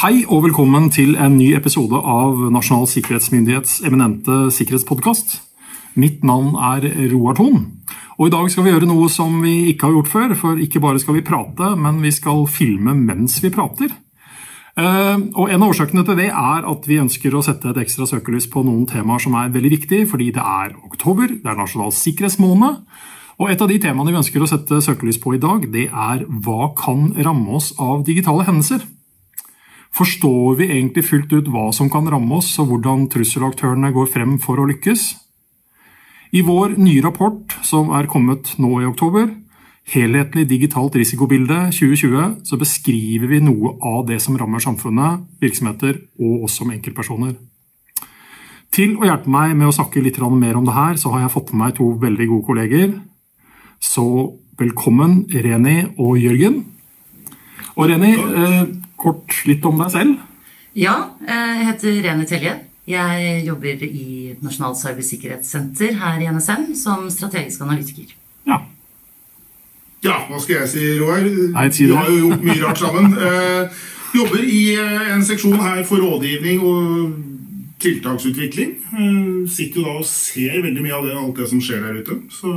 Hei og velkommen til en ny episode av Nasjonal sikkerhetsmyndighets eminente sikkerhetspodkast. Mitt navn er Roar Thon. Og I dag skal vi gjøre noe som vi ikke har gjort før. For ikke bare skal vi prate, men vi skal filme mens vi prater. Eh, og En av årsakene til det er at vi ønsker å sette et ekstra søkelys på noen temaer som er veldig viktige, fordi det er oktober, det er nasjonal sikkerhetsmåned. Og Et av de temaene vi ønsker å sette søkelys på i dag, det er hva kan ramme oss av digitale hendelser? Forstår vi egentlig fullt ut hva som kan ramme oss, og hvordan trusselaktørene går frem for å lykkes? I vår nye rapport, som er kommet nå i oktober, Helhetlig digitalt risikobilde 2020, så beskriver vi noe av det som rammer samfunnet, virksomheter og oss som enkeltpersoner. Til å hjelpe meg med å snakke litt mer om det her, så har jeg fått med meg to veldig gode kolleger. Så velkommen, Reni og Jørgen. Og Reni, eh, kort litt om deg selv. Ja, jeg heter Rene Telje. Jeg jobber i Nasjonalt cybersikkerhetssenter her i NSM som strategisk analytiker. Ja. ja, hva skal jeg si, Roar? Nei, si Vi har jo gjort mye rart sammen. Eh, jobber i eh, en seksjon her for rådgivning og tiltaksutvikling. Eh, sitter jo da og ser veldig mye av det, alt det som skjer der ute. Så,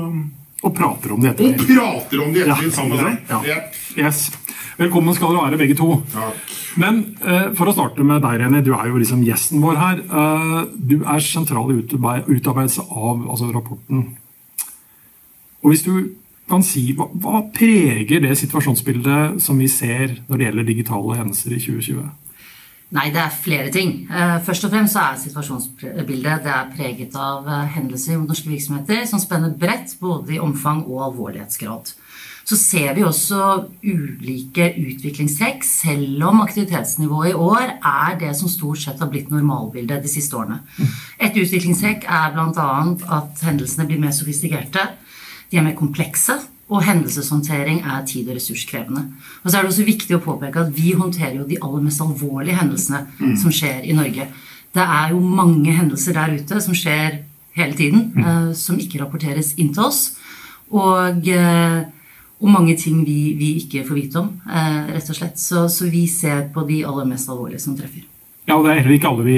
Og prater om det og etter. prater om det Ja, sammen med deg. ja. Ja. Yes. Velkommen skal dere være, begge to. Takk. Men eh, for å starte med deg, Reni. Du er jo liksom gjesten vår her. Eh, du er sentral i utarbeidelse av altså, rapporten. Og hvis du kan si, hva, hva preger det situasjonsbildet som vi ser når det gjelder digitale hendelser i 2020? Nei, det er flere ting. Eh, Først og fremst er situasjonsbildet det er preget av eh, hendelser mot norske virksomheter som spenner bredt både i omfang og alvorlighetsgrad. Så ser vi også ulike utviklingstrekk, selv om aktivitetsnivået i år er det som stort sett har blitt normalbildet de siste årene. Et utviklingstrekk er bl.a. at hendelsene blir mer sofistikerte, de er mer komplekse, og hendelseshåndtering er tid- og ressurskrevende. Og så er det også viktig å påpeke at vi håndterer jo de aller mest alvorlige hendelsene som skjer i Norge. Det er jo mange hendelser der ute som skjer hele tiden, eh, som ikke rapporteres inn til oss. Og, eh, og mange ting vi, vi ikke får vite om, eh, rett og slett. Så, så vi ser på de aller mest alvorlige som treffer. Ja, og Det er heller ikke alle vi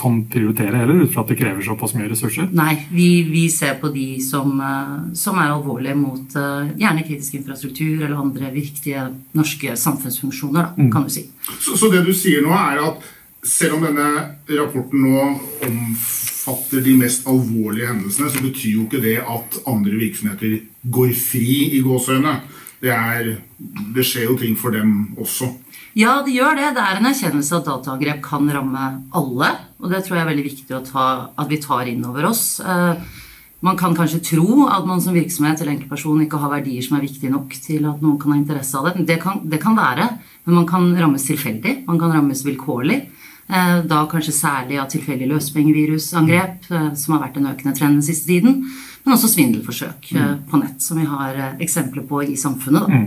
kan prioritere, heller, ut fra at det krever såpass mye ressurser. Nei, vi, vi ser på de som, eh, som er alvorlige mot eh, gjerne kritisk infrastruktur eller andre viktige norske samfunnsfunksjoner, da, kan du si. Så, så det du sier nå, er at selv om denne rapporten nå omfatter de mest alvorlige hendelsene, så betyr jo ikke det at andre virksomheter går fri i gåseøynene. Det, er, det skjer jo ting for dem også. Ja, det gjør det. Det er en erkjennelse at dataangrep kan ramme alle. Og det tror jeg er veldig viktig ta, at vi tar inn over oss. Eh, Man kan kanskje tro at man som virksomhet eller enkeltperson ikke har verdier som er viktige nok til at noen kan ha interesse av det. Det kan, det kan være, men man kan rammes tilfeldig. Man kan rammes vilkårlig. Eh, Da kanskje særlig av tilfeldig løspengevirusangrep, eh, som har vært en økende trend den siste tiden. Men også svindelforsøk mm. på nett, som vi har eh, eksempler på i samfunnet. Da.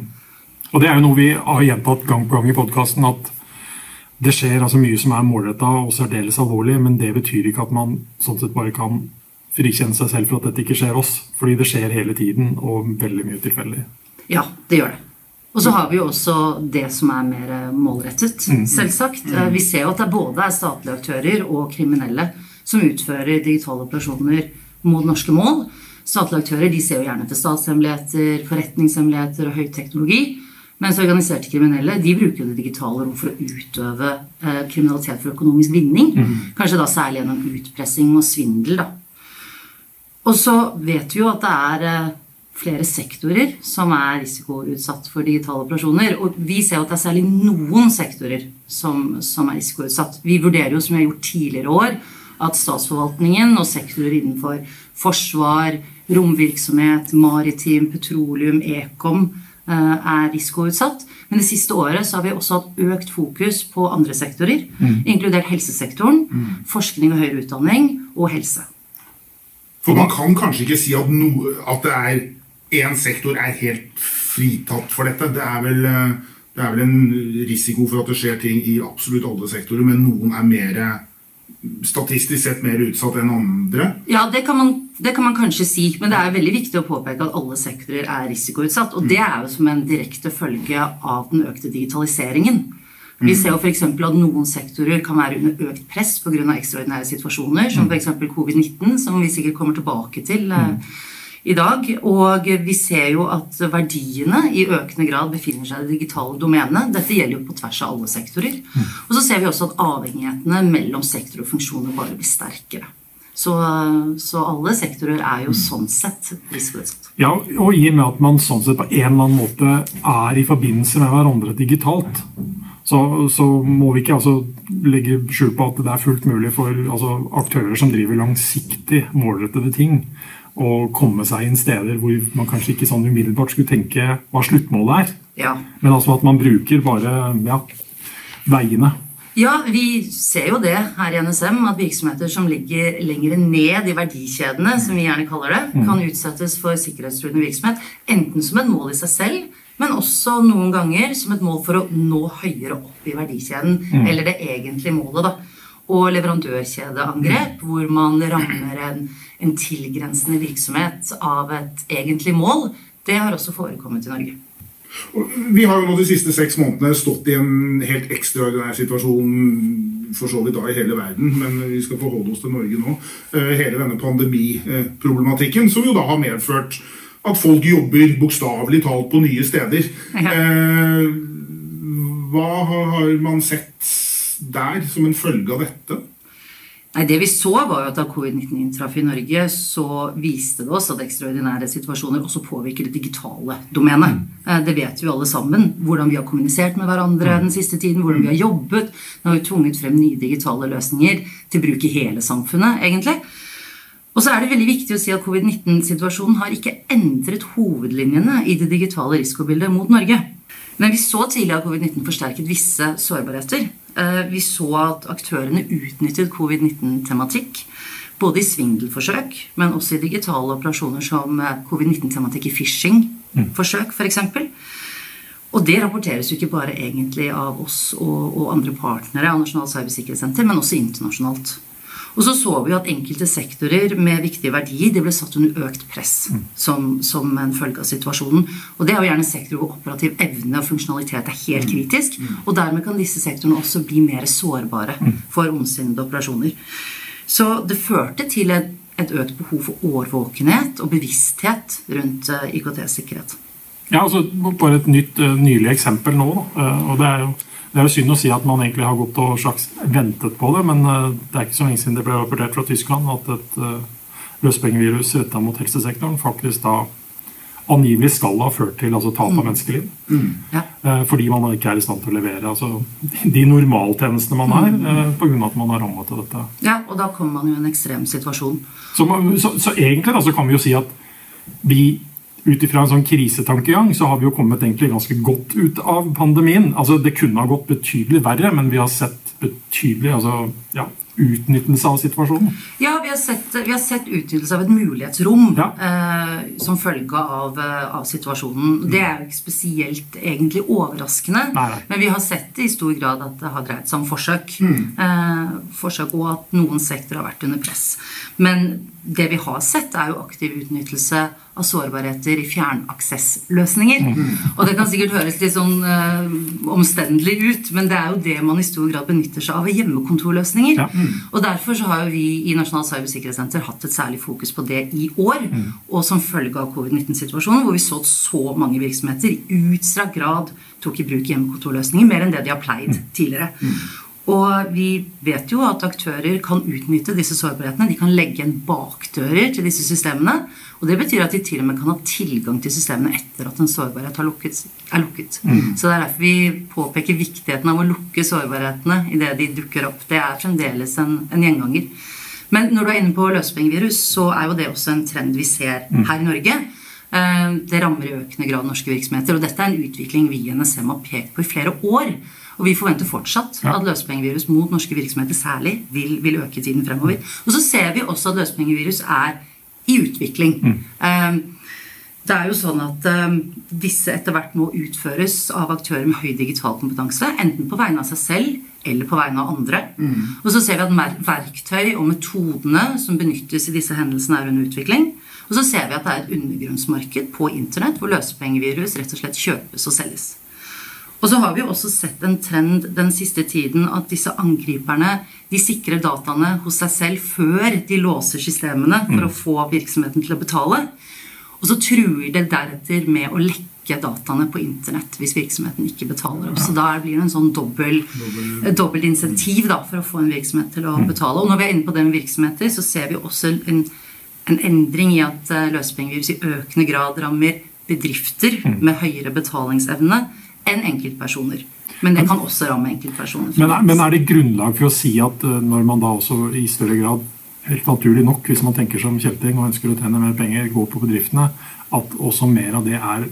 Og Det er jo noe vi har gjentatt gang på gang i podkasten, at det skjer altså mye som er målretta og særdeles alvorlig, men det betyr ikke at man sånn sett bare kan frikjenne seg selv for at dette ikke skjer oss. Fordi det skjer hele tiden, og veldig mye tilfeldig. Ja, det gjør det. Og så har vi jo også det som er mer eh, målrettet, selvsagt. Eh, Vi ser jo at det både er statlige aktører og kriminelle som utfører digitale operasjoner mot norske mål. Statlige aktører de ser jo gjerne til statshemmeligheter, forretningshemmeligheter og høyteknologi. Mens organiserte kriminelle de bruker jo det digitale rom for å utøve eh, kriminalitet for økonomisk vinning. Kanskje da særlig gjennom utpressing og svindel. da. Og så vet vi jo at det er eh, flere sektorer som er risikoutsatt for digitale operasjoner. Og vi ser jo at det er særlig noen sektorer som, som er risikoutsatt. Vi vurderer jo, som vi har gjort tidligere år, at statsforvaltningen og sektorer innenfor forsvar, romvirksomhet, maritim, petroleum, ekom eh, er risikoutsatt. Men det siste året så har vi også hatt økt fokus på andre sektorer, inkludert helsesektoren, forskning og høyere utdanning og helse. For man kan kanskje ikke si at, no, at det er én sektor er helt fritatt for dette. Det er, vel, eh, det er vel en risiko for at det skjer ting i absolutt alle sektorer, men noen er mer statistisk sett mer utsatt enn andre. Ja, det kan, man, det kan man kanskje si, men det er veldig viktig å påpeke at alle sektorer er risikoutsatt. Og det er jo som en direkte følge av den økte digitaliseringen. Vi ser jo f.eks. at noen sektorer kan være under økt press pga. ekstraordinære situasjoner, som f.eks. covid-19, som vi sikkert kommer tilbake til eh, i dag. Og vi ser jo at verdiene i økende grad befinner seg i det digitale domenet. Dette gjelder jo på tvers av alle sektorer. Og så ser vi også at avhengighetene mellom sektor og funksjoner bare blir sterkere. Så, så, alle sektorer er jo sånn sett risikoutsatt. Ja, og i og med at man sånn sett på en eller annen måte er i forbindelse med hverandre digitalt, så, så må vi ikke altså legge skjul på at det er fullt mulig for altså, aktører som driver langsiktig målrettede ting, å komme seg inn steder hvor man kanskje ikke sånn umiddelbart skulle tenke hva sluttmålet er. Ja. Men altså at man bruker bare ja, veiene. Ja, vi ser jo det her i NSM, at virksomheter som ligger lenger ned i verdikjedene, som vi gjerne kaller det, Mm. kan utsettes for sikkerhetstruende virksomhet. Enten som et mål i seg selv, men også noen ganger som et mål for å nå høyere opp i verdikjeden. Mm. Eller det egentlige målet, da. Og leverandørkjedeangrep, hvor man rammer en, en tilgrensende virksomhet av et egentlig mål, det har også forekommet i Norge. Vi har jo nå de siste seks månedene stått i en helt ekstraordinær situasjon for så vidt da i hele verden, men vi skal forholde oss til Norge nå. Eh, Hele denne pandemiproblematikken, som jo da har medført at folk jobber bokstavelig talt på nye steder. Eh, Hva har man sett der som en følge av dette? Nei, Det vi så, var jo at da covid-19 inntraff i Norge, så viste det oss at ekstraordinære situasjoner også påvirker det digitale domenet. Eh, Det vet vi alle sammen. Hvordan vi har kommunisert med hverandre den siste tiden, hvordan vi har jobbet. Det har jo tvunget frem nye digitale løsninger til bruk i hele samfunnet, egentlig. Og så er det veldig viktig å si at covid-19-situasjonen har ikke endret hovedlinjene i det digitale risikobildet mot Norge. Men vi så tidlig at covid-19 forsterket visse sårbarheter. Eh, Vi så at aktørene utnyttet covid-19-tematikk både i svindelforsøk, men også i digitale operasjoner som eh, covid-19-tematikk i phishing-forsøk f.eks. Og det rapporteres jo ikke bare egentlig av oss og, og andre partnere av Nasjonalt cybersikkerhetssenter, men også internasjonalt. Og så så vi at enkelte sektorer med viktige verdier det ble satt under økt press som, som en følge av situasjonen. Og det er jo gjerne sektorer hvor operativ evne og funksjonalitet er helt kritisk. Og dermed kan disse sektorene også bli mer sårbare for ondsinnede operasjoner. Så det førte til et, et økt behov for årvåkenhet og bevissthet rundt eh, IKT-sikkerhet. Ja, altså Bare et nytt, eh, nylig eksempel nå. Eh, og det er, jo, det er jo synd å si at man egentlig har gått og slags ventet på det, men eh, det er ikke så lenge siden det ble rapportert fra Tyskland at et uh, løspengevirus retta mot helsesektoren faktisk da angivelig skal ha ført til altså, tap av menneskeliv. Ja. Eh, fordi man ikke er i stand til å levere altså, de normaltjenestene man er, eh, pga. at man er rammet til dette. ja, og da kommer man jo i en ekstrem situasjon. Så, man- så, så egentlig da, så kan vi jo si at vi ut ifra en sånn krisetankegang så har vi jo kommet egentlig ganske godt ut av pandemien. Altså Det kunne ha gått betydelig verre, men vi har sett betydelig altså, ja, utnyttelse av situasjonen. Ja, vi har sett, vi har sett utnyttelse av et mulighetsrom Ja. eh, som følge av, eh, av situasjonen. Det er jo ikke spesielt egentlig overraskende, Nei, nei. men vi har sett i stor grad at det har dreid seg om forsøk. Eh, forsøk Og at noen sektorer har vært under press. Men det vi har sett, er jo aktiv utnyttelse av sårbarheter i fjernaksessløsninger. Og det kan sikkert høres litt sånn eh, omstendelig ut, men det er jo det man i stor grad benytter seg av i hjemmekontorløsninger. Ja. Og derfor så har jo vi i Nasjonal cybersikkerhetssenter hatt et særlig fokus på det i år. Og som følge av covid-19-situasjonen, hvor vi så at så mange virksomheter i utstrakt grad tok i bruk hjemmekontorløsninger, mer enn det de har pleid tidligere. Og vi vet jo at aktører kan utnytte disse sårbarhetene. De kan legge inn bakdører til disse systemene. Og det betyr at de til og med kan ha tilgang til systemene etter at en sårbarhet har lukket, er lukket. Så det er derfor vi påpeker viktigheten av å lukke sårbarhetene idet de dukker opp. Det er fremdeles en, en gjenganger. Men når du er inne på løsepengevirus, så er jo det også en trend vi ser her i Norge. Eh, Det rammer i økende grad norske virksomheter. Og dette er en utvikling vi i NSM har pekt på i flere år. Og vi forventer fortsatt at løsepengevirus mot norske virksomheter særlig vil, vil øke tiden fremover. Og så ser vi også at løsepengevirus er i utvikling. Eh, Det er jo sånn at eh, disse etter hvert må utføres av aktører med høy digital kompetanse, enten på vegne av seg selv eller på vegne av andre. Og så ser vi at mer- verktøy og metodene som benyttes i disse hendelsene, er under utvikling. Og så ser vi at det er et undergrunnsmarked på internett hvor løsepengevirus rett og slett kjøpes og selges. Og så har vi også sett en trend den siste tiden at disse angriperne de sikrer dataene hos seg selv før de låser systemene for å få virksomheten til å betale. Og så truer det deretter med å lekke dataene på internett hvis virksomheten ikke betaler. Så da blir det en sånn dobbel, dobbelt insentiv da, for å få en virksomhet til å betale. Og når vi er inne på det med virksomheter, så ser vi også en, en endring i at løsepengevirus i økende grad rammer bedrifter med høyere betalingsevne enn enkeltpersoner. Men det kan også ramme enkeltpersoner. Men er, men er, det grunnlag for å si at når man da også i større grad, helt naturlig nok, hvis man tenker som kjelting og ønsker å tjene mer penger, går på bedriftene, at også mer av det er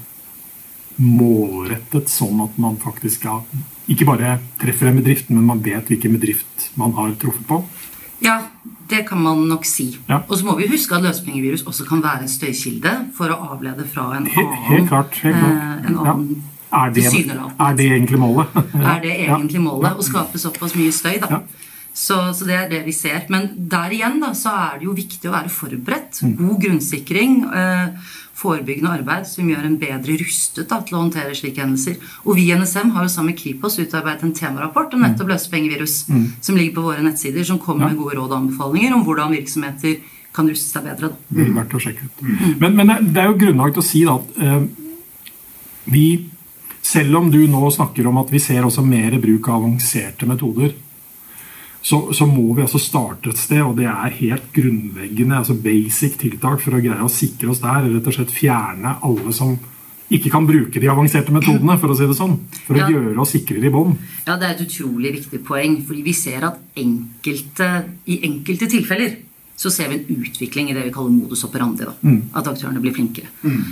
målrettet, sånn at man faktisk skal ikke bare treffer en bedrift, men man vet hvilken bedrift man har truffet på? Ja, det kan man nok si. Ja. Og så må vi huske at løsepengevirus også kan være en støykilde for å avlede fra en Helt, annen, helt klart. Helt klart. eh, en annen ja. Er, det, er det egentlig målet? er det egentlig målet. Å skape såpass mye støy, da. Så, så det er det vi ser. Men der igjen da, så er det jo viktig å være forberedt. God grunnsikring. Eh, forebyggende arbeid som gjør en bedre rustet da, til å håndtere slike hendelser. Og vi i NSM har jo sammen med Kripos utarbeidet en temarapport om nettopp løsepengevirus, som ligger på våre nettsider, som kommer med gode råd og anbefalinger om hvordan virksomheter kan ruste seg bedre. Da. Det er verdt å sjekke ut. Men, men det er jo grunnlag til å si da, at eh, vi, selv om du nå snakker om at vi ser også mer bruk av avanserte metoder, så, så, må vi altså starte et sted, og det er helt grunnleggende, altså basic tiltak for å greie å sikre oss der. Rett og slett fjerne alle som ikke kan bruke de avanserte metodene, for å si det sånn. For å Ja. gjøre oss sikrere i bånn. Ja, Det er et utrolig viktig poeng, fordi vi ser at enkelte, i enkelte tilfeller så ser vi en utvikling i det vi kaller modus operandi. Da. At aktørene blir flinkere.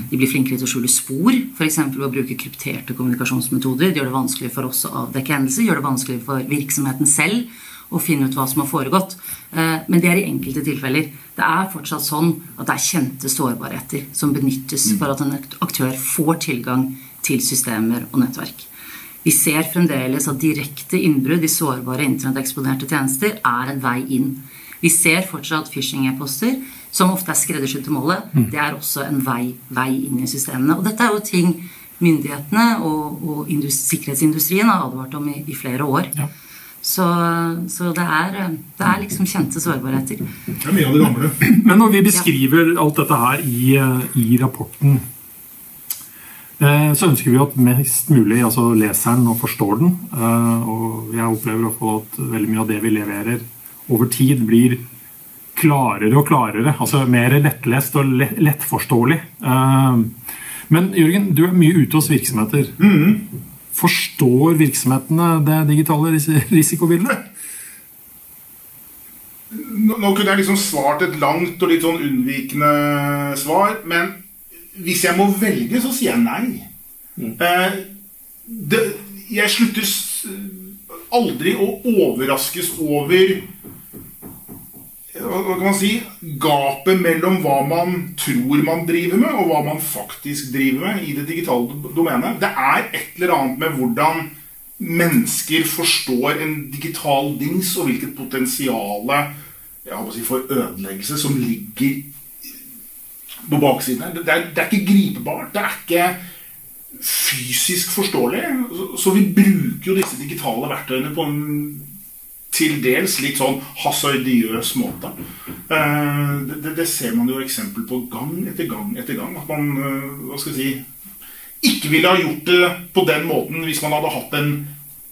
De blir flinkere til å skjule spor, f.eks. ved å bruke krypterte kommunikasjonsmetoder. Det gjør det vanskelig for oss å avdekke hendelser, gjør det vanskelig for virksomheten selv å finne ut hva som har foregått. Eh, Men det er i enkelte tilfeller. Det er fortsatt sånn at det er kjente sårbarheter som benyttes for at en aktør får tilgang til systemer og nettverk. Vi ser fremdeles at direkte innbrudd i sårbare internetteksponerte tjenester er en vei inn. Vi ser fortsatt phishing-e-poster, som ofte er skreddersydd til målet. Det er også en vei, vei inn i systemene. Og dette er jo ting myndighetene og, og indus- sikkerhetsindustrien har advart om i, i flere år. Ja. Så, så det, er, det er liksom kjente sårbarheter. Det er mye av det gamle. Men når vi beskriver alt dette her i, eh, i rapporten, eh, så ønsker vi at mest mulig altså leseren og forstår den. Eh, Og jeg opplever at veldig mye av det vi leverer over tid, blir klarere og klarere. Altså mer lettlest og lettforståelig. Eh, Men Jørgen, du er mye ute hos virksomheter. Forstår virksomhetene det digitale risikobildet? Nå, kunne jeg liksom svart et langt og litt sånn unnvikende svar, men hvis jeg må velge, så sier jeg nei. Eh, det, jeg slutter aldri å overraskes over hva kan man si gapet mellom hva man tror man driver med, og hva man faktisk driver med i det digitale domenet. Det er et eller annet med hvordan mennesker forstår en digital dings, og hvilket potensial si, for ødeleggelse som ligger på baksiden her. Det er, det er ikke gripebart. Det er ikke fysisk forståelig. Så vi bruker jo disse digitale verktøyene på en til dels litt sånn hasardiøs måte. Eh, Det, det, det ser man jo eksempel på gang etter gang etter gang. At man eh, hva skal jeg si, ikke ville ha gjort det på den måten hvis man hadde hatt en,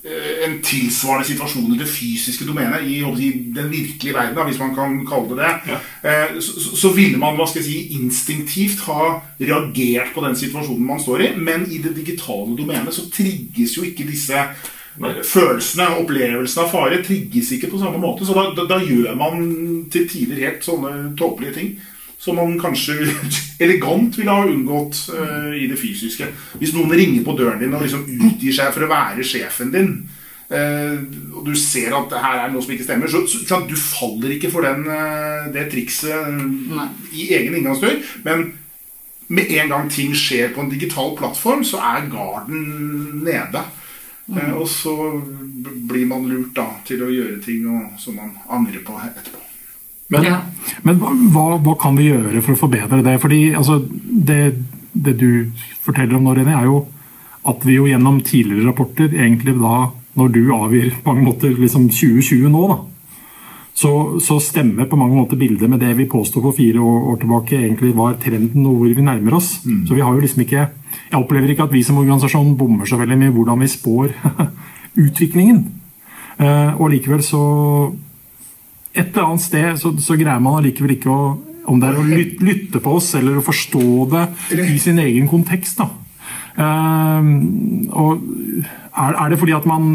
eh, en tilsvarende situasjon i det fysiske domenet, i å den virkelige verden, hvis man kan kalle det det. Eh, Så, så- så ville man hva skal jeg si, instinktivt ha reagert på den situasjonen man står i, men i det digitale domenet så trigges jo ikke disse følelsene, og opplevelsene av fare trigges ikke på samme måte. Så da, da, da gjør man til tider helt sånne tåpelige ting som man kanskje elegant ville ha unngått uh, i det fysiske. Hvis noen ringer på døren din og liksom utgir seg for å være sjefen din, uh, og du ser at det her er noe som ikke stemmer, så, så du faller ikke for den, uh, det trikset i egen inngangsdør. Men med en gang ting skjer på en digital plattform, så er garden nede. Eh, og så blir man lurt da til å gjøre ting og, som man angrer på etterpå. Men, Ja. men hva, hva kan vi gjøre for å forbedre det? Fordi altså, det, det du forteller om nå, René, er jo at vi jo gjennom tidligere rapporter, egentlig da når du avgir på mange måter liksom 2020 nå, da, så, så, stemmer på mange måter bildet med det vi påsto for fire år, år, tilbake egentlig var trenden og hvor vi nærmer oss. Mm. Så vi har jo liksom ikke Jeg opplever ikke at vi som organisasjon bommer så veldig med hvordan vi spår utviklingen. Uh, og likevel så Et eller annet sted så, så greier man allikevel ikke å Om det er å lytte, på oss eller å forstå det i sin egen kontekst. da. Uh, og er, er det fordi at man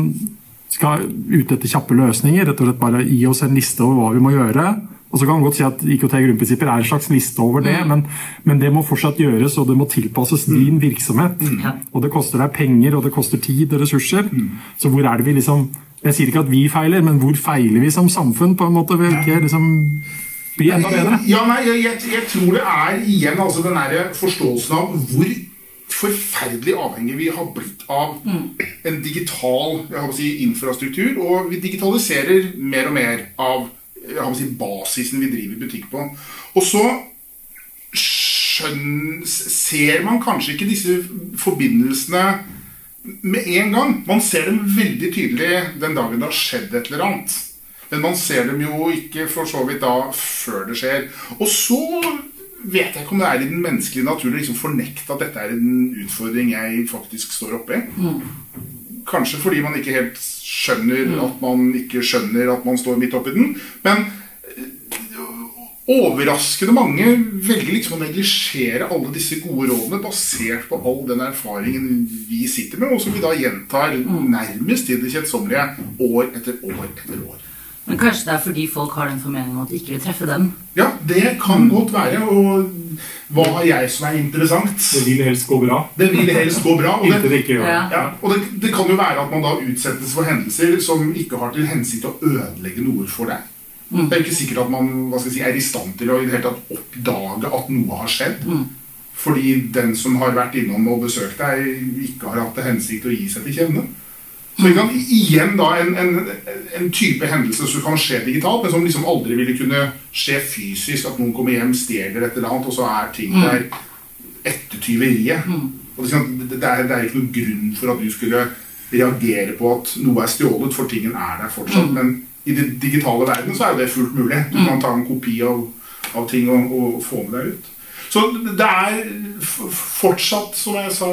skal ut etter kjappe løsninger. Rett og slett bare gi oss en liste over hva vi må gjøre. Og så kan man godt si at IKT grunnprinsipper er en slags liste over det, mm. men, men, det må fortsatt gjøres, og det må tilpasses mm. din virksomhet. Mm. Og det koster deg penger, og det koster tid og ressurser. Mm. Så hvor er det vi liksom Jeg sier ikke at vi feiler, men hvor feiler vi som samfunn? på en måte, ved ikke liksom bli enda bedre? Ja, nei, jeg, jeg, jeg tror det er igjen altså den derre forståelsen av hvor forferdelig avhengig vi har blitt av en digital si, infrastruktur. Og vi digitaliserer mer og mer av si, basisen vi driver butikk på. Og så skjønn, ser man kanskje ikke disse forbindelsene med en gang. Man ser dem veldig tydelig den dagen det har skjedd et eller annet. Men man ser dem jo ikke for så vidt da før det skjer. Og så vet jeg ikke om det er i den menneskelige naturen å liksom fornekte at dette er en utfordring jeg faktisk står oppe i. Mm. Kanskje fordi man ikke helt skjønner mm. at man ikke skjønner at man står midt oppi den. Men øh, overraskende mange velger liksom å neglisjere alle disse gode rådene basert på all den erfaringen vi sitter med, og som vi da gjentar mm. nærmest til det kjedsommelige år etter år etter år. Men kanskje det er fordi folk har den formeningen at de ikke vil treffe dem? Ja, det kan godt være. Og hva har jeg som er interessant? Det vil helst gå bra. Det vil helst gå bra. Og, det, det, ja, og det, det, kan jo være at man da utsettes for hendelser som ikke har til hensikt å ødelegge noe for deg. Mm. Det er ikke sikkert at man si, er i stand til å i det hele tatt oppdage at noe har skjedd. Mm. Fordi den som har vært innom og besøkt deg, ikke har hatt til hensikt å gi seg til kjenne. Så vi kan igjen da en, en, en, type hendelse som kan skje digitalt, men som liksom aldri ville kunne skje fysisk. At noen kommer hjem, stjeler et eller annet, og så er ting mm. der etter tyveriet. Mm. Og det, det, er, det, er, ikke noen grunn for at du skulle reagere på at noe er stjålet, for tingen er der fortsatt. Mm. Men i den digitale verden så er jo det fullt mulig. Du kan ta en kopi av, av ting og, og få med deg ut. Så det er fortsatt, som jeg sa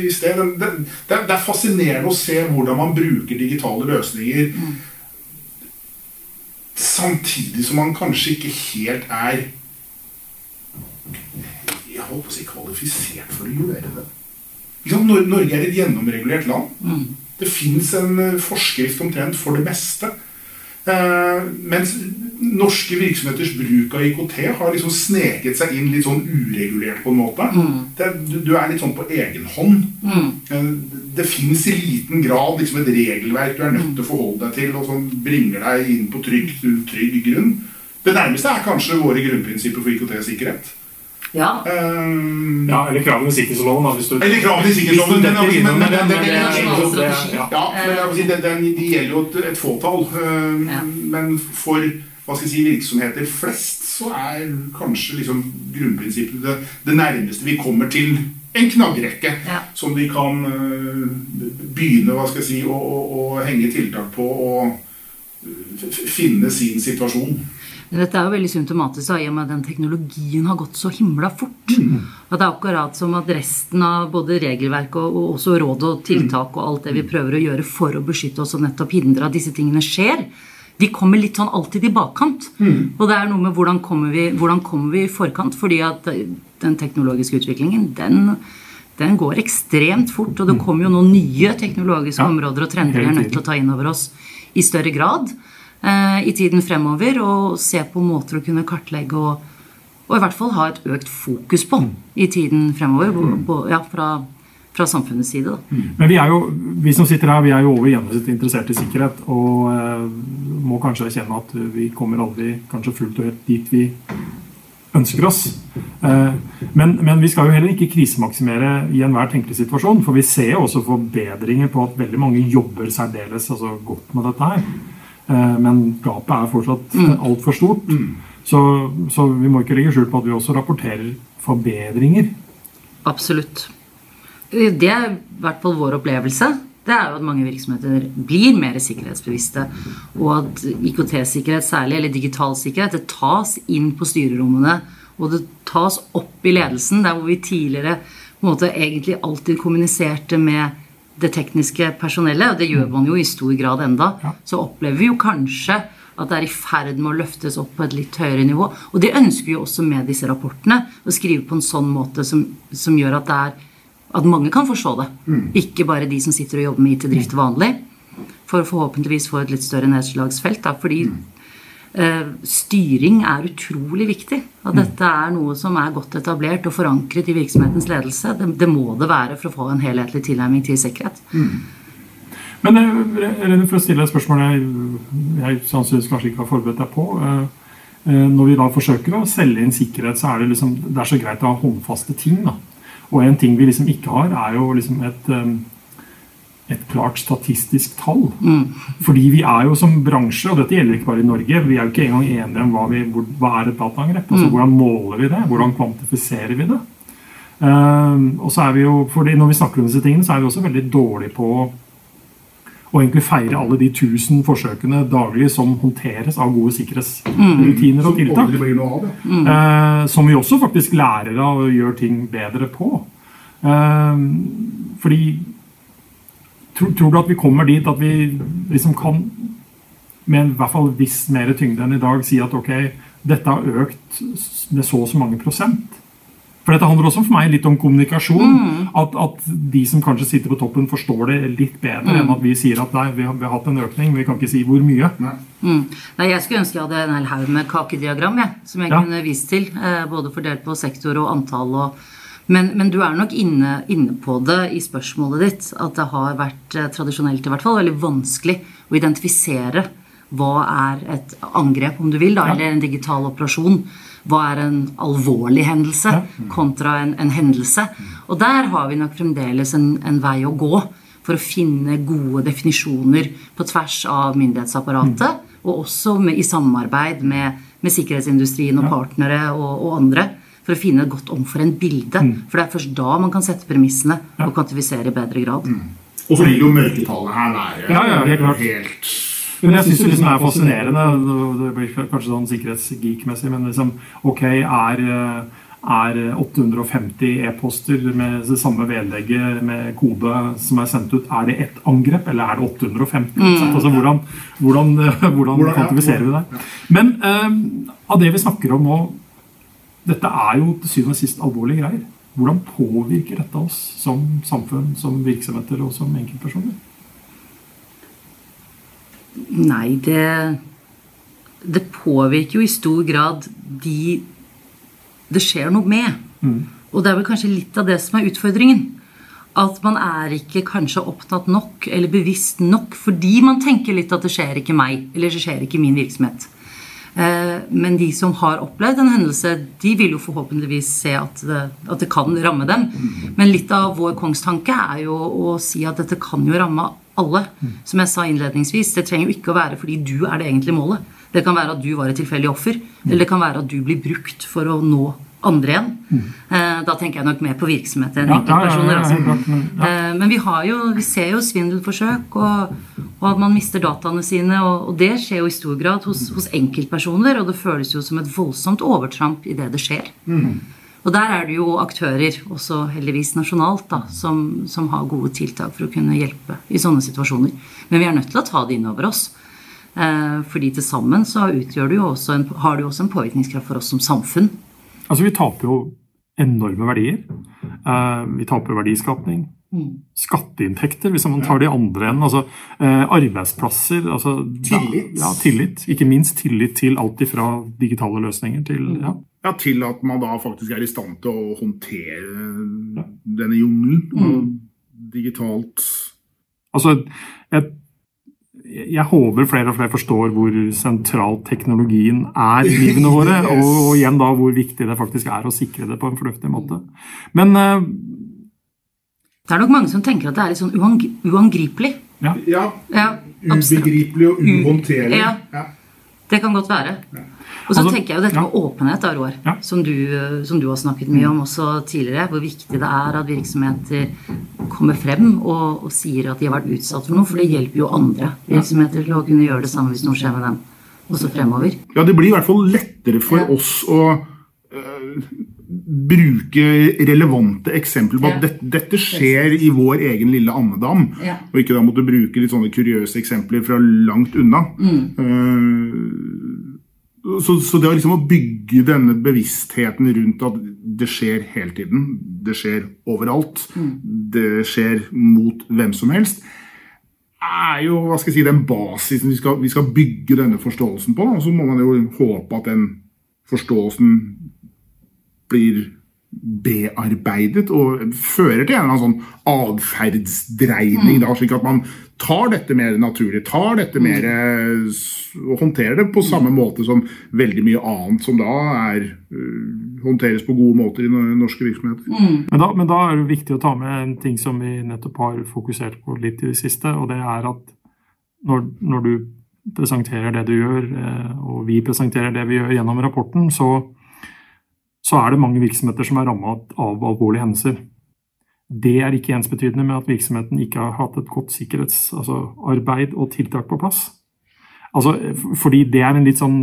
i sted, det, det, er fascinerende å se hvordan man bruker digitale løsninger. Samtidig som man kanskje ikke helt er Jeg holdt på å si kvalifisert for å gjøre det. Norge er et gjennomregulert land. Mm. Det fins en eh, forskrift omtrent for det meste. Eh, mens norske virksomheters bruk av IKT har liksom sneket seg inn litt sånn uregulert på en måte. Mm. Det, du, er litt sånn på egen hånd. Mm. Eh, det fins i liten grad liksom et regelverk du er nødt til å forholde deg til, og som bringer deg inn på trygg, trygg grunn. Det nærmeste er kanskje våre grunnprinsipper for IKT-sikkerhet. Ja. Um, ja eller kravene i sikkerhetsloven. Da, du, eller kravene i sikkerhetsloven. De gjelder jo et, et fåtall. Uh, ja. Men for hva skal jeg si, virksomheter flest så er kanskje liksom grunnprinsippet det, det, nærmeste vi kommer til en knaggrekke ja. som de kan uh, begynne hva skal jeg si, å, å, å henge tiltak på og finne sin situasjon. Men dette er jo veldig symptomatisk i og med at den teknologien har gått så himla fort. Mm. At det er akkurat som at resten av både regelverk og, og også råd og tiltak og alt det vi prøver å gjøre for å beskytte oss og nettopp hindre at disse tingene skjer, de kommer litt sånn alltid i bakkant. Mm. Og det er noe med hvordan kommer, vi, hvordan kommer vi i forkant? Fordi at den teknologiske utviklingen, den, den går ekstremt fort. Og det mm. kommer jo noen nye teknologiske ja. områder og trender vi er nødt til å ta inn over oss i større grad. Eh, i tiden fremover og se på måter å kunne kartlegge og, og, i hvert fall ha et økt fokus på i tiden fremover. På, ja, fra, fra, samfunnets side. Da. Mm. Men vi, er jo, vi som sitter her, vi er jo over gjennomsnittet interessert i sikkerhet. Og eh, må kanskje erkjenne at vi kommer aldri kanskje fullt og helt dit vi ønsker oss. Eh, men, men, vi skal jo heller ikke krisemaksimere i enhver tenkelig situasjon. For vi ser jo også forbedringer på at veldig mange jobber særdeles altså godt med dette her. Eh, men gapet er fortsatt mm. altfor stort. Mm. Så, så, vi må ikke legge skjul på at vi også rapporterer forbedringer. Absolutt. Det er i hvert fall vår opplevelse. Det er jo at mange virksomheter blir mer sikkerhetsbevisste. Og at IKT-sikkerhet særlig, eller digital sikkerhet, det tas inn på styrerommene. Og det tas opp i ledelsen, der hvor vi tidligere på en måte egentlig alltid kommuniserte med det tekniske personellet, og det gjør man jo i stor grad enda, så opplever vi jo kanskje at det er i ferd med å løftes opp på et litt høyere nivå. Og det ønsker vi jo også med disse rapportene. Å skrive på en sånn måte som, som gjør at, det er, at mange kan forstå det. Mm. Ikke bare de som sitter og jobber med IT-drift vanlig. For å forhåpentligvis få et litt større nedslagsfelt. Da, fordi mm. eh, styring er utrolig viktig. At mm. dette er noe som er godt etablert og forankret i virksomhetens ledelse. Det, det må det være for å få en helhetlig tilnærming til sikkerhet. Mm. Men eh, for å stille et spørsmål jeg, jeg sannsynligvis kanskje ikke har forberedt deg på. Eh, eh, når vi da forsøker å selge inn sikkerhet, så er det, liksom, det er så greit å ha håndfaste ting. Da. Og en ting vi liksom ikke har, er jo liksom et, et klart statistisk tall. Mm. Fordi vi er jo som bransje, og dette gjelder ikke bare i Norge, vi er jo ikke engang enige om hva, vi, hva er et dataangrep. Altså, mm. Hvordan måler vi det? Hvordan kvantifiserer vi det? Uh, og så er vi jo, fordi Når vi snakker om disse tingene, så er vi også veldig dårlige på og egentlig feire alle de tusen forsøkene daglig som håndteres av gode sikkerhetsrutiner og tiltak. Mm. Eh, som vi også faktisk lærer av og gjør ting bedre på. Eh, fordi tror, tror, du at vi kommer dit at vi liksom kan med i hvert fall viss mer tyngde enn i dag si at ok, dette har økt med så og så mange prosent? For dette handler også for meg litt om kommunikasjon. Mm. At, at, de som kanskje sitter på toppen, forstår det litt bedre mm. enn at vi sier at nei, vi har, vi har, hatt en økning, men vi kan ikke si hvor mye. Nei. Mm. Nei, jeg skulle ønske jeg hadde en hel haug med kakediagram jeg, som jeg ja. kunne vist til. Eh, både fordelt på sektor og antall. Og, men, men, du er nok inne, inne, på det i spørsmålet ditt. At det har vært eh, tradisjonelt i hvert fall veldig vanskelig å identifisere hva er et angrep, om du vil, da, ja. eller en digital operasjon hva er en alvorlig hendelse kontra en, en hendelse. Og der har vi nok fremdeles en, en, vei å gå for å finne gode definisjoner på tvers av myndighetsapparatet, og også med, i samarbeid med, med, sikkerhetsindustrien og partnere og, og, andre. For å finne et godt omforent bilde. Mm. For det er først da man kan sette premissene og kvantifisere i bedre grad. Mm. Og så ligger jo mørketallene her nære. Ja, ja, helt, helt men jeg syns det liksom er fascinerende. Det blir kanskje sånn sikkerhetsgeek-messig, men liksom Ok, er, er 850 e-poster med det samme vedlegget med kode som er sendt ut, er det ett angrep, eller er det 850? Mm. Altså, hvordan, hvordan, hvordan, kvantifiserer vi det? Men um, av det vi snakker om nå Dette er jo til syvende og sist alvorlige greier. Hvordan påvirker dette oss som samfunn, som virksomheter og som enkeltpersoner? Nei, det Det påvirker jo i stor grad de det skjer noe med. Mm. Og det er vel kanskje litt av det som er utfordringen. At man er ikke kanskje opptatt nok eller bevisst nok fordi man tenker litt at det skjer ikke meg, eller det skjer ikke min virksomhet. Eh, men de som har opplevd en hendelse, de vil jo forhåpentligvis se at det, at det kan ramme dem. Mm. Men litt av vår kongstanke er jo å si at dette kan jo ramme alle. Som jeg sa innledningsvis, det trenger jo ikke å være fordi du er det egentlige målet. Det kan være at du var et tilfeldig offer, eller det kan være at du blir brukt for å nå andre igjen. Mm. Da tenker jeg nok mer på virksomhet enn enkeltpersoner. Altså. Eh, men vi, jo, vi, ser jo svindelforsøk, og, og, at man mister dataene sine. Og, og, det skjer jo i stor grad hos, hos, enkeltpersoner, og det føles jo som et voldsomt overtramp i det det skjer. Mm. Og der er det jo aktører, også heldigvis nasjonalt, da, som, som, har gode tiltak for å kunne hjelpe i sånne situasjoner. Men vi er nødt til å ta det inn over oss. Eh, fordi til sammen så det en, har det jo også en påvirkningskraft for oss som samfunn. Altså Vi taper jo enorme verdier. Eh, vi taper verdiskapning. Mm. Skatteinntekter, hvis man tar de andre enden. Altså, eh, arbeidsplasser. Altså, tillit. Ja, tillit. Ikke minst tillit til alt ifra digitale løsninger til mm. ja. Ja. til at man da faktisk er i stand til å håndtere ja. denne jungelen. Mm. digitalt Altså, jeg, jeg, håper flere og flere forstår hvor sentral teknologien er i livene våre. yes. og, og, igjen da hvor viktig det faktisk er å sikre det på en fornuftig måte. Men uh, det er nok mange som tenker at det er litt sånn uangripelig. Ja. ja. Ubegripelig og uhåndterlig. Ja. ja. Det kan godt være. Og så Altså, tenker jeg jo dette ja. med åpenhet, da, Roar, Ja. som, du, som du har snakket mye om også tidligere. Hvor viktig det er at virksomheter kommer frem og, og sier at de har vært utsatt for noe. For det hjelper jo andre virksomheter til å kunne gjøre det samme hvis noe skjer med dem også fremover. Ja, det blir i hvert fall lettere for Ja. oss å øh, bruke relevante eksempler på at dette, dette skjer i vår egen lille andedam. Ja. Og ikke da måtte bruke litt sånne kuriøse eksempler fra langt unna. Eh, så, så det å liksom å bygge denne bevisstheten rundt at det skjer hele tiden, det skjer overalt, det skjer mot hvem som helst, er jo hva skal jeg si, den basisen vi skal, vi skal bygge denne forståelsen på. Og så må man jo håpe at den forståelsen blir bearbeidet og fører til en eller annen sånn atferdsdreining. mm. Slik at man tar dette mer naturlig, tar dette mer eh, og håndterer det på samme måte som veldig mye annet som da er øh, håndteres på gode måter i norske virksomheter. Men da, men da er det viktig å ta med en ting som vi nettopp har fokusert på litt i det siste, og det er at når, når du presenterer det du gjør, eh, og vi presenterer det vi gjør gjennom rapporten, så, så er det mange virksomheter som er rammet av alvorlige hendelser. Det er ikke ensbetydende med at virksomheten ikke har hatt et godt sikkerhetsarbeid og tiltak på plass. Altså, fordi det er en litt sånn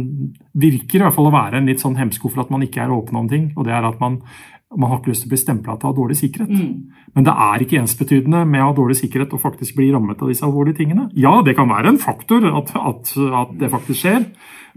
Virker i hvert fall å være en litt sånn hemsko for at man ikke er åpen om ting. Og det er at man, man har ikke lyst til å bli stempla til å ha dårlig sikkerhet. Men det er ikke ensbetydende med å ha dårlig sikkerhet og faktisk bli rammet av disse alvorlige tingene. Ja, det kan være en faktor at, at, at det faktisk skjer,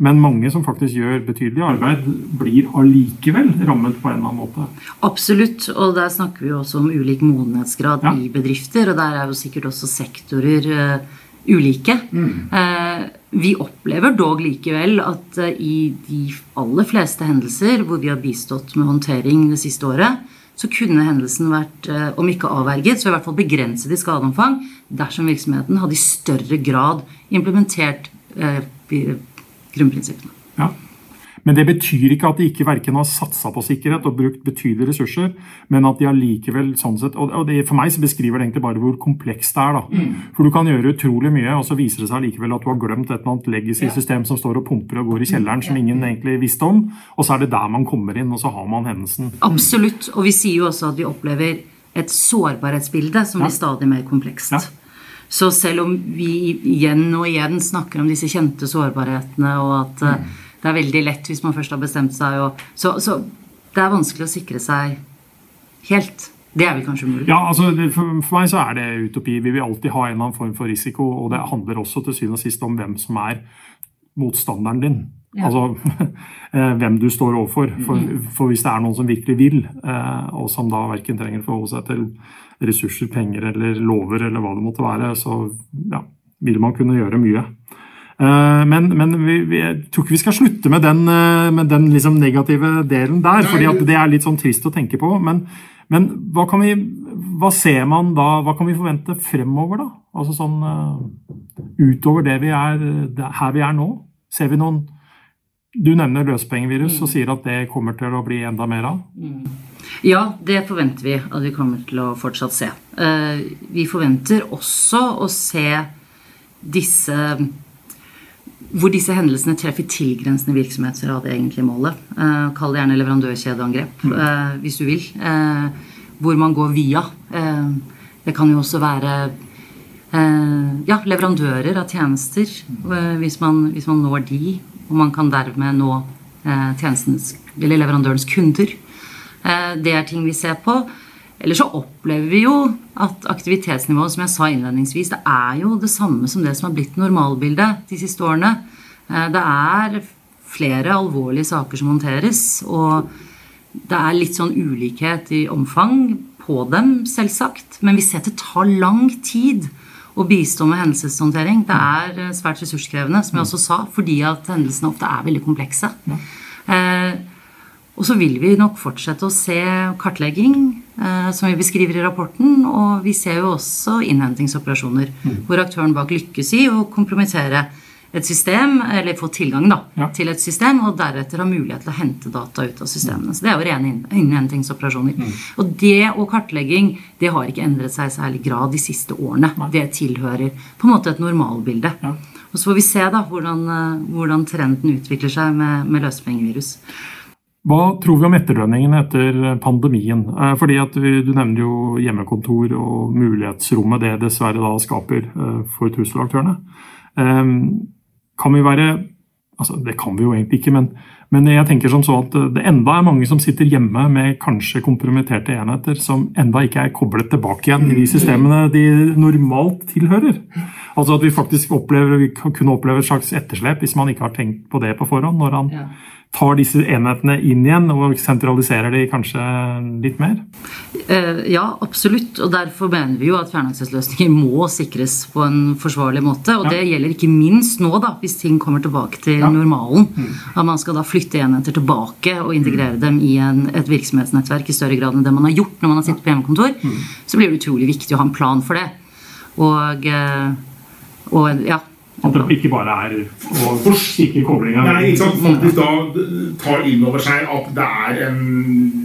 men mange som faktisk gjør betydelig arbeid, blir allikevel rammet på en eller annen måte. Absolutt, og der snakker vi jo også om ulik modenhetsgrad Ja. i bedrifter, og der er jo sikkert også sektorer eh, ulike. Mm. vi opplever dog likevel at eh, i de aller fleste hendelser hvor vi har bistått med håndtering det siste året, så kunne hendelsen vært, eh, om ikke avverget, så i hvert fall begrenset i skadeomfang dersom virksomheten hadde i større grad implementert eh, grunnprinsippene. Ja. Men det betyr ikke at de ikke verken har satsa på sikkerhet og brukt betydelige ressurser, men at de allikevel sånn sett Og det, for meg så beskriver det egentlig bare hvor komplekst det er. da. For du kan gjøre utrolig mye, og så viser det seg allikevel at du har glemt et eller annet legacy-system som står og pumper og går i kjelleren som ingen egentlig visste om, og så er det der man kommer inn, og så har man hendelsen. Absolutt. Og vi sier jo også at vi opplever et sårbarhetsbilde som blir stadig mer komplekst. Ja. Så selv om vi igjen og igjen snakker om disse kjente sårbarhetene, og at eh, det er veldig lett hvis man først har bestemt seg, og, så, så det er vanskelig å sikre seg helt. Det er vel kanskje mulig. Ja, altså for, for meg så er det utopi. Vi vil alltid ha en eller annen form for risiko, og det handler også til syvende og sist om hvem som er motstanderen din. Ja. Altså eh, hvem du står overfor. For, for hvis det er noen som virkelig vil, eh, og som da verken trenger å forholde seg til ressurser, penger eller lover eller hva det måtte være, så ja, vil man kunne gjøre mye. Eh, Men, men vi, vi, jeg tror ikke vi skal slutte med den, eh, med den liksom negative delen der, fordi det er litt sånn trist å tenke på. Men, men hva, vi, hva ser man da, hva kan vi forvente fremover, da? Altså sånn eh, utover det vi er, her vi er nå? Ser vi noen Du nevner løspengevirus og sier at det kommer til å bli enda mer av. Ja, det forventer vi at vi kommer til å fortsatt se. Vi forventer også å se disse hvor disse hendelsene treffer tilgrensende virksomheter av det egentlige målet. Eh, kall det gjerne leverandørkjedeangrep, eh, hvis du vil. Eh, hvor man går via. Eh, det kan jo også være eh, ja, leverandører av tjenester, eh, hvis, man, hvis man når de. Og man kan dermed nå eh, eller leverandørens kunder. Eh, det er ting vi ser på. Eller så opplever vi jo at aktivitetsnivået, som jeg sa innledningsvis, det er jo det samme som det som har blitt normalbildet de siste årene. Eh, Det er flere alvorlige saker som håndteres, og det er litt sånn ulikhet i omfang på dem, selvsagt. Men vi ser at det tar lang tid å bistå med hendelseshåndtering. Det er eh, svært ressurskrevende, som jeg også sa, fordi at hendelsene ofte er veldig komplekse. Eh, og så vil vi nok fortsette å se kartlegging, eh, som vi beskriver i rapporten. Og vi ser jo også innhentingsoperasjoner, hvor aktøren bak lykkes i å kompromittere et system, eller få tilgang da, Ja. til et system, og deretter ha mulighet til å hente data ut av systemene. Så det er jo rene innhentingsoperasjoner. innhentingsoperasjoner. Og det og kartlegging det har ikke endret seg i særlig grad de siste årene. Det tilhører på en måte et normalbilde. Ja. Og så får vi se da hvordan, eh, hvordan trenden utvikler seg med, med løsepengevirus. Hva tror vi om etterdønningene etter pandemien? Eh, Fordi at Du nevner jo hjemmekontor og mulighetsrommet det dessverre da skaper eh, for trusselaktørene. Eh, Kan vi være altså Det kan vi jo egentlig ikke, men, men jeg tenker som så at det enda er mange som sitter hjemme med kanskje kompromitterte enheter som enda ikke er koblet tilbake igjen i de systemene de normalt tilhører. Altså at vi faktisk opplever, vi kunne oppleve et slags etterslep hvis man ikke har tenkt på det på forhånd. når han Ja. Tar disse enhetene inn igjen og sentraliserer de kanskje litt mer? Eh, Ja, absolutt. Og derfor mener vi jo at fjernaksesløsninger må sikres på en forsvarlig måte. Og Ja. det gjelder ikke minst nå, da, hvis ting kommer tilbake til Ja. Mm. normalen. At man skal da flytte enheter tilbake og integrere dem i en, et virksomhetsnettverk i større grad enn det man har gjort når man har sittet på hjemmekontor. Mm. Så blir det utrolig viktig å ha en plan for det. Og, eh, og ja. At det ikke bare er å kikke koblinga Nei, ikke sant? Faktisk da tar inn over seg at det er en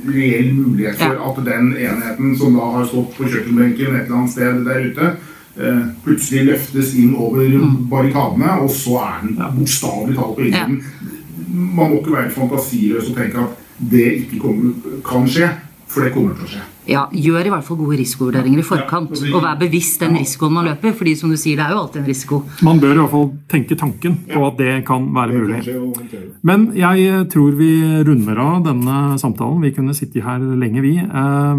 reell mulighet for at den enheten som da har stått på kjøkkenbenken et eller annet sted der ute, eh, plutselig løftes inn over barrikadene, og så er den bokstavelig talt på innsiden. Man må ikke være fantasiløs og tenke at det ikke kommer, kan skje, for det kommer til å skje. Ja, gjør i hvert fall gode risikovurderinger i forkant. Ja, og vær bevisst den risikoen man løper. fordi som du sier, det er jo alltid en risiko. Man bør i hvert fall tenke tanken på at det kan være Det mulig. Men jeg tror vi runder av denne samtalen. Vi kunne sitte her lenge, vi. Eh,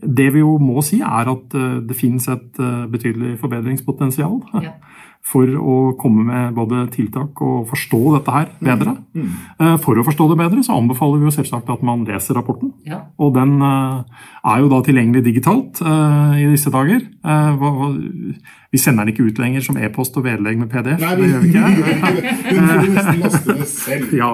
Det vi jo må si, er at eh, det finnes et eh, betydelig forbedringspotensial. Ja. For å komme med både tiltak og forstå dette her bedre. Eh, For å forstå det bedre så anbefaler vi jo selvsagt at man leser rapporten. Ja. Og den eh, er jo da tilgjengelig digitalt eh, i disse dager. Vi sender den ikke ut lenger som e-post og vedlegg med PDF. Nei, det gjør vi ikke. vi får selv. Ja,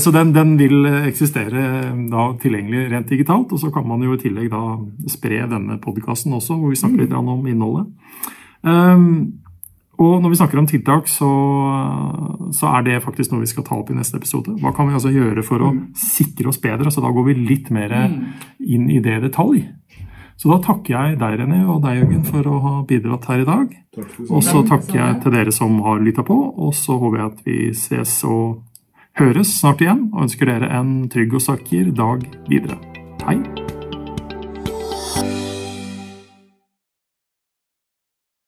Så den, den vil eksistere da tilgjengelig rent digitalt. Og så kan man jo i tillegg da spre denne podkasten også, hvor vi snakker litt om innholdet. Um, og når vi snakker om tiltak, så, så er det faktisk noe vi skal ta opp i neste episode. Hva kan vi altså gjøre for å sikre oss bedre? Så da går vi litt mer inn i det detalj. Så da takker jeg deg, René, og deg, Jørgen, for å ha bidratt her i dag. Og så takker jeg til dere som har lytta på, og så håper jeg at vi ses og høres snart igjen. Og ønsker dere en trygg og sikker dag videre. Hei!